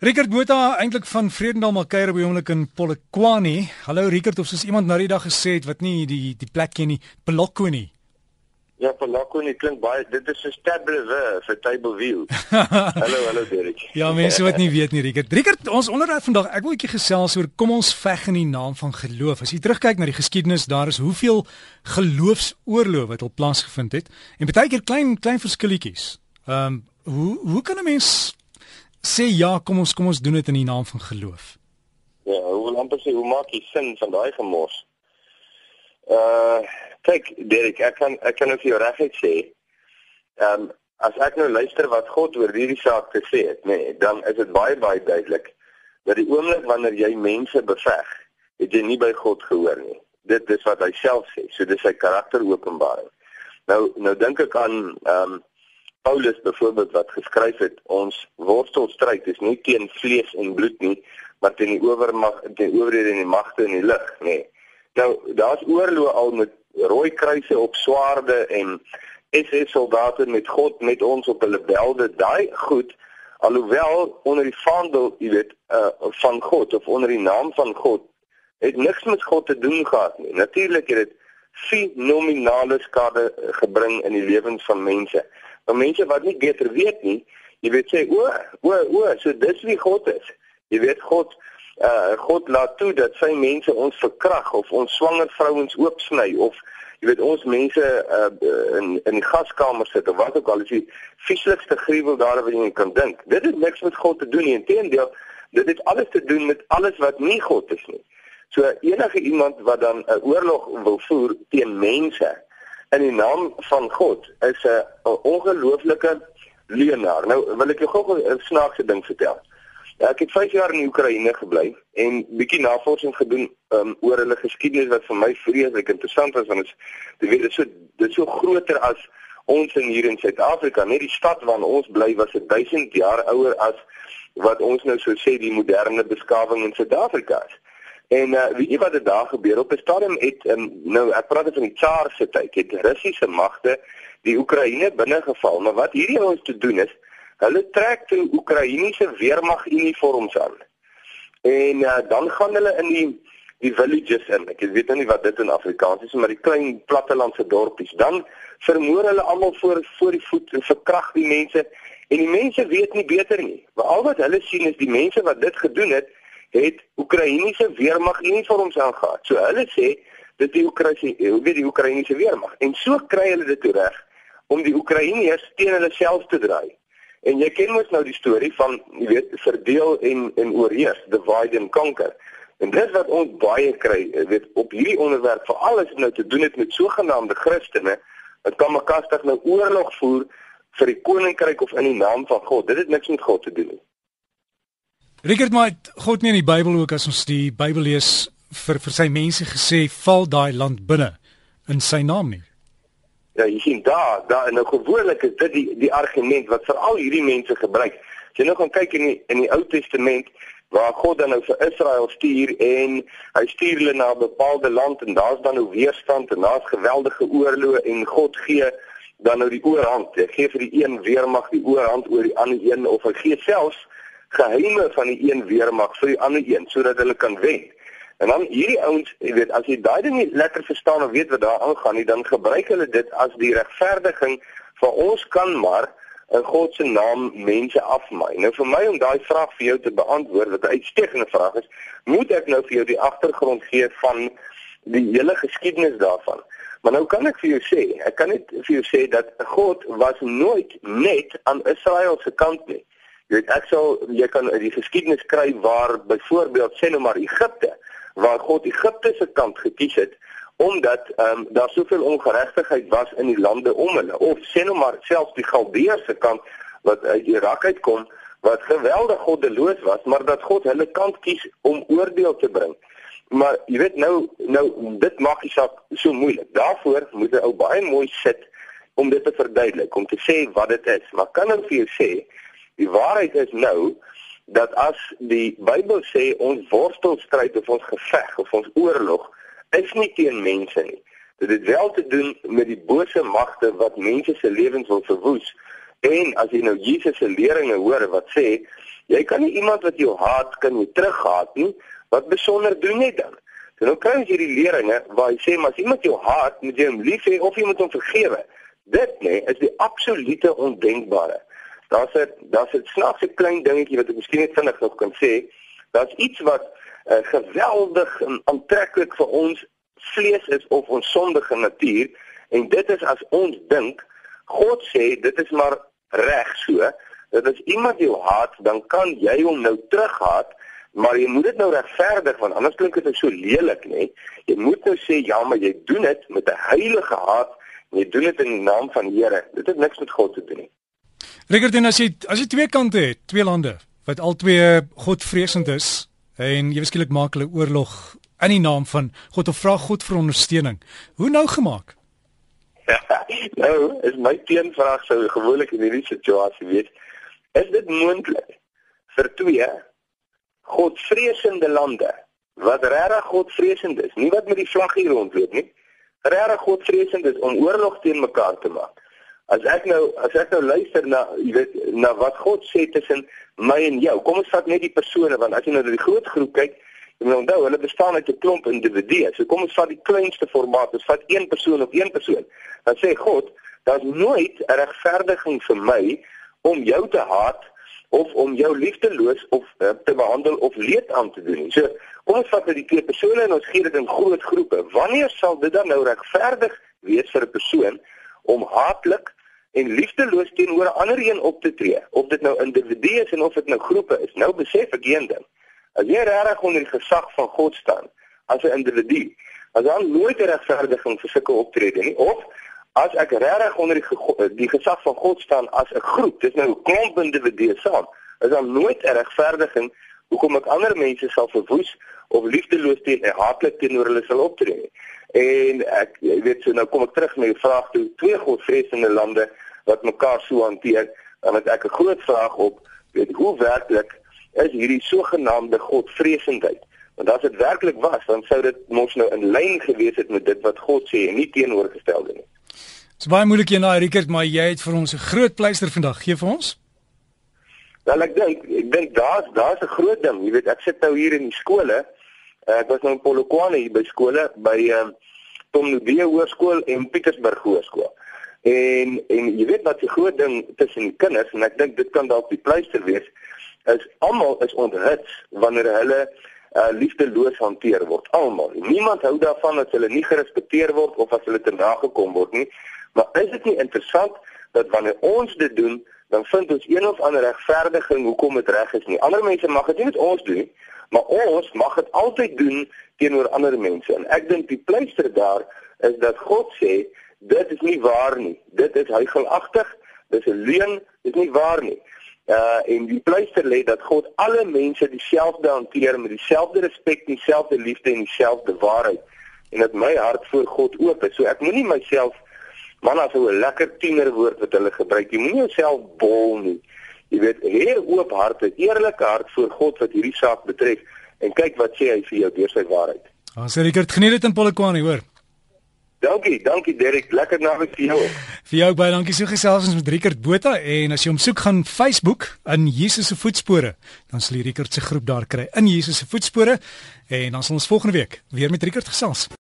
Richard Botha eintlik van Vredendal maar kuier op die oomblik in Polokwane. Hallo Richard, of soos iemand nou die dag gesê het wat nie die die plek ken nie, Polokwane. Ja, Polokwane klink baie dit is 'n stable vir table view. hallo, hallo Derek. ja, mense wat nie weet nie Richard. Richard, ons onderhoud vandag, ek wil 'n bietjie gesels oor kom ons veg in die naam van geloof. As jy terugkyk na die geskiedenis, daar is hoeveel geloofsoorloë wat al plaasgevind het en baie keer klein klein verskilletjies. Ehm um, hoe hoe kan 'n mens sê ja, kom ons kom ons doen dit in die naam van geloof. Ja, hoe wil amper sê hoe maak jy sin van daai gemors? Uh kyk Derek, ek kan ek kan vir jou regtig sê, ehm um, as ek nou luister wat God oor hierdie saak gesê het, nê, nee, dan is dit baie baie duidelik dat die oomblik wanneer jy mense beveg, het jy nie by God gehoor nie. Dit is wat hy self sê, so dis sy karakteropenbaring. Nou nou dink ek aan ehm um, Paulus byvoorbeeld wat geskryf het, ons worstelstryd is nie teen vlees en bloed nie, maar teen die owermag, teen owerhede en die magte in die lig, nê. Nou, daar's oorloë al met rooi kruise op swaarde en SS soldate met God met ons op hulle belde, daai goed alhoewel onder die vaandel, jy weet, uh van God of onder die naam van God, het niks met God te doen gehad nie. Natuurlik het dit fenominale skade gebring in die lewens van mense van mense wat nie beter weet nie. Jy weet sê o, o, o, so dis wie God is. Jy weet God uh God laat toe dat sy mense ons verkrag of ons swanger vrouens oopsny of jy weet ons mense uh in in die gaskamer sit of wat ook al is die vieslikste gruwel daar wat jy kan dink. Dit het niks met God te doen nie. Inteendeel, dit het alles te doen met alles wat nie God is nie. So enige iemand wat dan 'n oorlog wil voer teen mense in die naam van God is 'n ongelooflike leenaar. Nou wil ek jou gou 'n snaakse ding vertel. Ek het 5 jaar in Oekraïne gebly en bietjie navorsing gedoen um, oor hulle geskiedenis wat vir my vreeslik interessant was want dit weet dit so dit so groter as ons in hier in Suid-Afrika. Net die stad waarin ons bly was 1000 jaar ouer as wat ons nou sou sê die moderne beskawing in Suid-Afrika is. En uh, weet jy wat het daar gebeur? Op 'n stadium het um, nou ek praat van die Tsar se tyd, het Russiese magte die Oekraïne binnegeval. Maar wat hierdie ouens te doen is, hulle trek toe Oekraïense weermag uniforms aan. En uh, dan gaan hulle in die die villages in. Ek weet nou nie wat dit in Afrikaans is, maar die klein plattelandse dorpies. Dan vermoor hulle almal voor voor die voet en verkrag die mense en die mense weet nie beter nie. Maar al wat hulle sien is die mense wat dit gedoen het het Oekraïense weermag uniforms aangehad. So hulle sê dit die Oekraïne, hoe weet die Oekraïense weermag? En so kry hulle dit reg om die Oekraïners teen hulle self te draai. En jy ken mos nou die storie van, jy weet, verdeel en en oorheers, divide and conquer. En dit wat ons baie kry, weet op hierdie onderwerp, veral as dit nou te doen het met sogenaamde Christene, wat kan mekaar nou oorlog voer vir die koninkryk of in die naam van God. Dit het niks met God te doen nie. Richard maar God nie in die Bybel ook as ons die Bybel lees vir vir sy mense gesê val daai land binne in sy naam nie. Ja, jy sien daar, daar in 'n gewoonlik is dit die die argument wat veral hierdie mense gebruik. As jy nou gaan kyk in die in die Ou Testament waar God dan nou vir Israel stuur en hy stuur hulle na 'n bepaalde land en daar's dan nou weerstand en daar's geweldige oorloë en God gee dan nou die oorhand. Hy gee vir die een weermag die oorhand oor die ander een of hy gee selfs geheime van die een weermag vir die ander een sodat hulle kan wen. En dan hierdie ouens, jy weet, as jy daai ding nie lekker verstaan of weet wat daar aangaan nie, dan gebruik hulle dit as die regverdiging vir ons kan maar in God se naam mense afmaai. Nou vir my om daai vraag vir jou te beantwoord wat 'n uitstekende vraag is, moet ek nou vir jou die agtergrond gee van die hele geskiedenis daarvan. Maar nou kan ek vir jou sê, ek kan net vir jou sê dat God was nooit net aan Israel se kant nie. Jy weet ek sal jy kan die geskiedenis kry waar byvoorbeeld sê nou maar Egipte waar God Egipte se kant gekies het omdat ehm um, daar soveel ongeregtigheid was in die lande om hulle of sê nou maar selfs die Galdeëse kant wat uit Irak uitkom wat geweldig goddeloos was maar dat God hulle kant kies om oordeel te bring. Maar jy weet nou nou dit maak die saak so moeilik. Daarvoor moet jy ou baie mooi sit om dit te verduidelik, om te sê wat dit is. Maar kan ek vir jou sê Die waarheid is nou dat as die Bybel sê ons worstelstryd of ons geveg of ons oorlog is nie teen mense nie. Dit het wel te doen met die bose magte wat mense se lewens wil verwoes. En as jy nou Jesus se leringe hoor wat sê Jy kan nie iemand wat jou haat kan jy terughaat nie. Wat besonder doen jy dan? So nou kry jy hierdie leringe waar hy sê maar as iemand jou haat, moet jy hom lief hê of jy moet hom vergewe. Dit nê nee, is die absolute ondenkbare. Daar's 'n daar's 'n snaakse klein dingetjie wat ek miskien net vinnig nog kan sê. Daar's iets wat uh, geweldig en aantreklik vir ons vlees is of ons sondige natuur en dit is as ons dink God sê dit is maar reg so dat as iemand jou haat, dan kan jy hom nou terughaat, maar jy moet dit nou regverdig want anders klink dit so lelik, nê? Jy moet nou sê ja, maar jy doen dit met 'n heilige haat en jy doen dit in die naam van die Here. Dit het niks met God te doen nie. Regter, as jy as jy twee kante het, twee lande wat albei godvreesend is en jy beskiklik maak hulle oorlog in die naam van God of vra God vir ondersteuning. Hoe nou gemaak? nou, is my teenvraag sou gewoonlik in hierdie situasie wees, Is dit moontlik vir twee godvreesende lande wat regtig godvreesend is, nie wat met die vlag hier rondloop nie, regtig godvreesend is om oorlog teen mekaar te maak? As ek nou as ek nou luister na jy weet na wat God sê tussen my en jou. Kom ons vat net die persone want as jy nou na die groot groep kyk, jy moet onthou hulle bestaan uit 'n klomp individue. So kom ons vat die kleinste formaat. Ons vat een persoon of een persoon. Dan sê God, daar's nooit 'n regverdiging vir my om jou te haat of om jou liefdeloos of uh, te behandel of leed aan te doen. So, kom ons vat net die twee persone en ons gee dit in groot groepe. Wanneer sal dit dan nou regverdig wees vir 'n persoon om haatlik en liefdeloos teenoor 'n ander een op te tree? Of dit nou individue is en of dit nou groepe is. Nou besef ek een ding. As jy regtig onder die gesag van God staan as 'n individu, as dan nooit regverdiging vir sulke optrede nie of as ek regtig onder die, die gesag van God staan as 'n groep, dis nou 'n klomp individue saam, is daar nooit 'n regverdiging hoekom ek ander mense sal verwoes of liefdeloos teen en haatlik teenoor hulle sal optree. En ek weet so nou kom ek terug na die vraag toe twee godvreesende lande wat mekaar so hanteer, dan het ek 'n groot vraag op, weet hoe werklik is hierdie sogenaamde godvreesendheid? Want as dit werklik was, dan sou dit mos nou in lyn gewees het met dit wat God sê en nie teenoorgestelde nie. Dit's baie moeilik hier na Rickert, maar jy het vir ons 'n groot pleister vandag. Gee vir ons. Wel ek dink ek dink daar's daar's 'n groot ding. Jy weet ek sit nou hier in die skole. Ek was nou in Polokwane hier by skole by ehm uh, Tom Nudee Hoërskool en Pietersburg Hoërskool. En en jy weet wat die groot ding tussen kinders en ek dink dit kan dalk die pleister wees is almal is onthits wanneer hulle uh, liefdeloos hanteer word. Almal. Niemand hou daarvan as hulle nie gerespekteer word of as hulle te nagekom word nie. Maar is dit nie interessant dat wanneer ons dit doen, dan vind ons een of ander regverdiging hoekom dit reg is nie. Ander mense mag dit nie met ons doen nie, maar ons mag dit altyd doen teenoor ander mense. En ek dink die pleister daar is dat God sê dit is nie waar nie. Dit is huigelagtig. Dis 'n leuen. Dit is nie waar nie. Uh en die pleister lê dat God alle mense dieselfde hanteer met dieselfde respek, dieselfde liefde en dieselfde waarheid. En dat my hart voor God oop is. So ek moenie myself Man as 'n lekker tienerwoord wat hulle gebruik. Jy moenie jouself bol nie. Jy weet, hê oop harte, eerlike hart voor God wat hierdie saak betref en kyk wat sê hy vir jou deur sy waarheid. Ons sê Richard geniet dit in Polokwane, hoor. Dankie, dankie Derek. Lekker naweek vir jou. vir jou baie dankie so gesels ons met Richard Botha en as jy hom soek gaan Facebook in Jesus se voetspore, dan sal jy Richard se groep daar kry in Jesus se voetspore en dan sal ons volgende week weer met Richard gesels.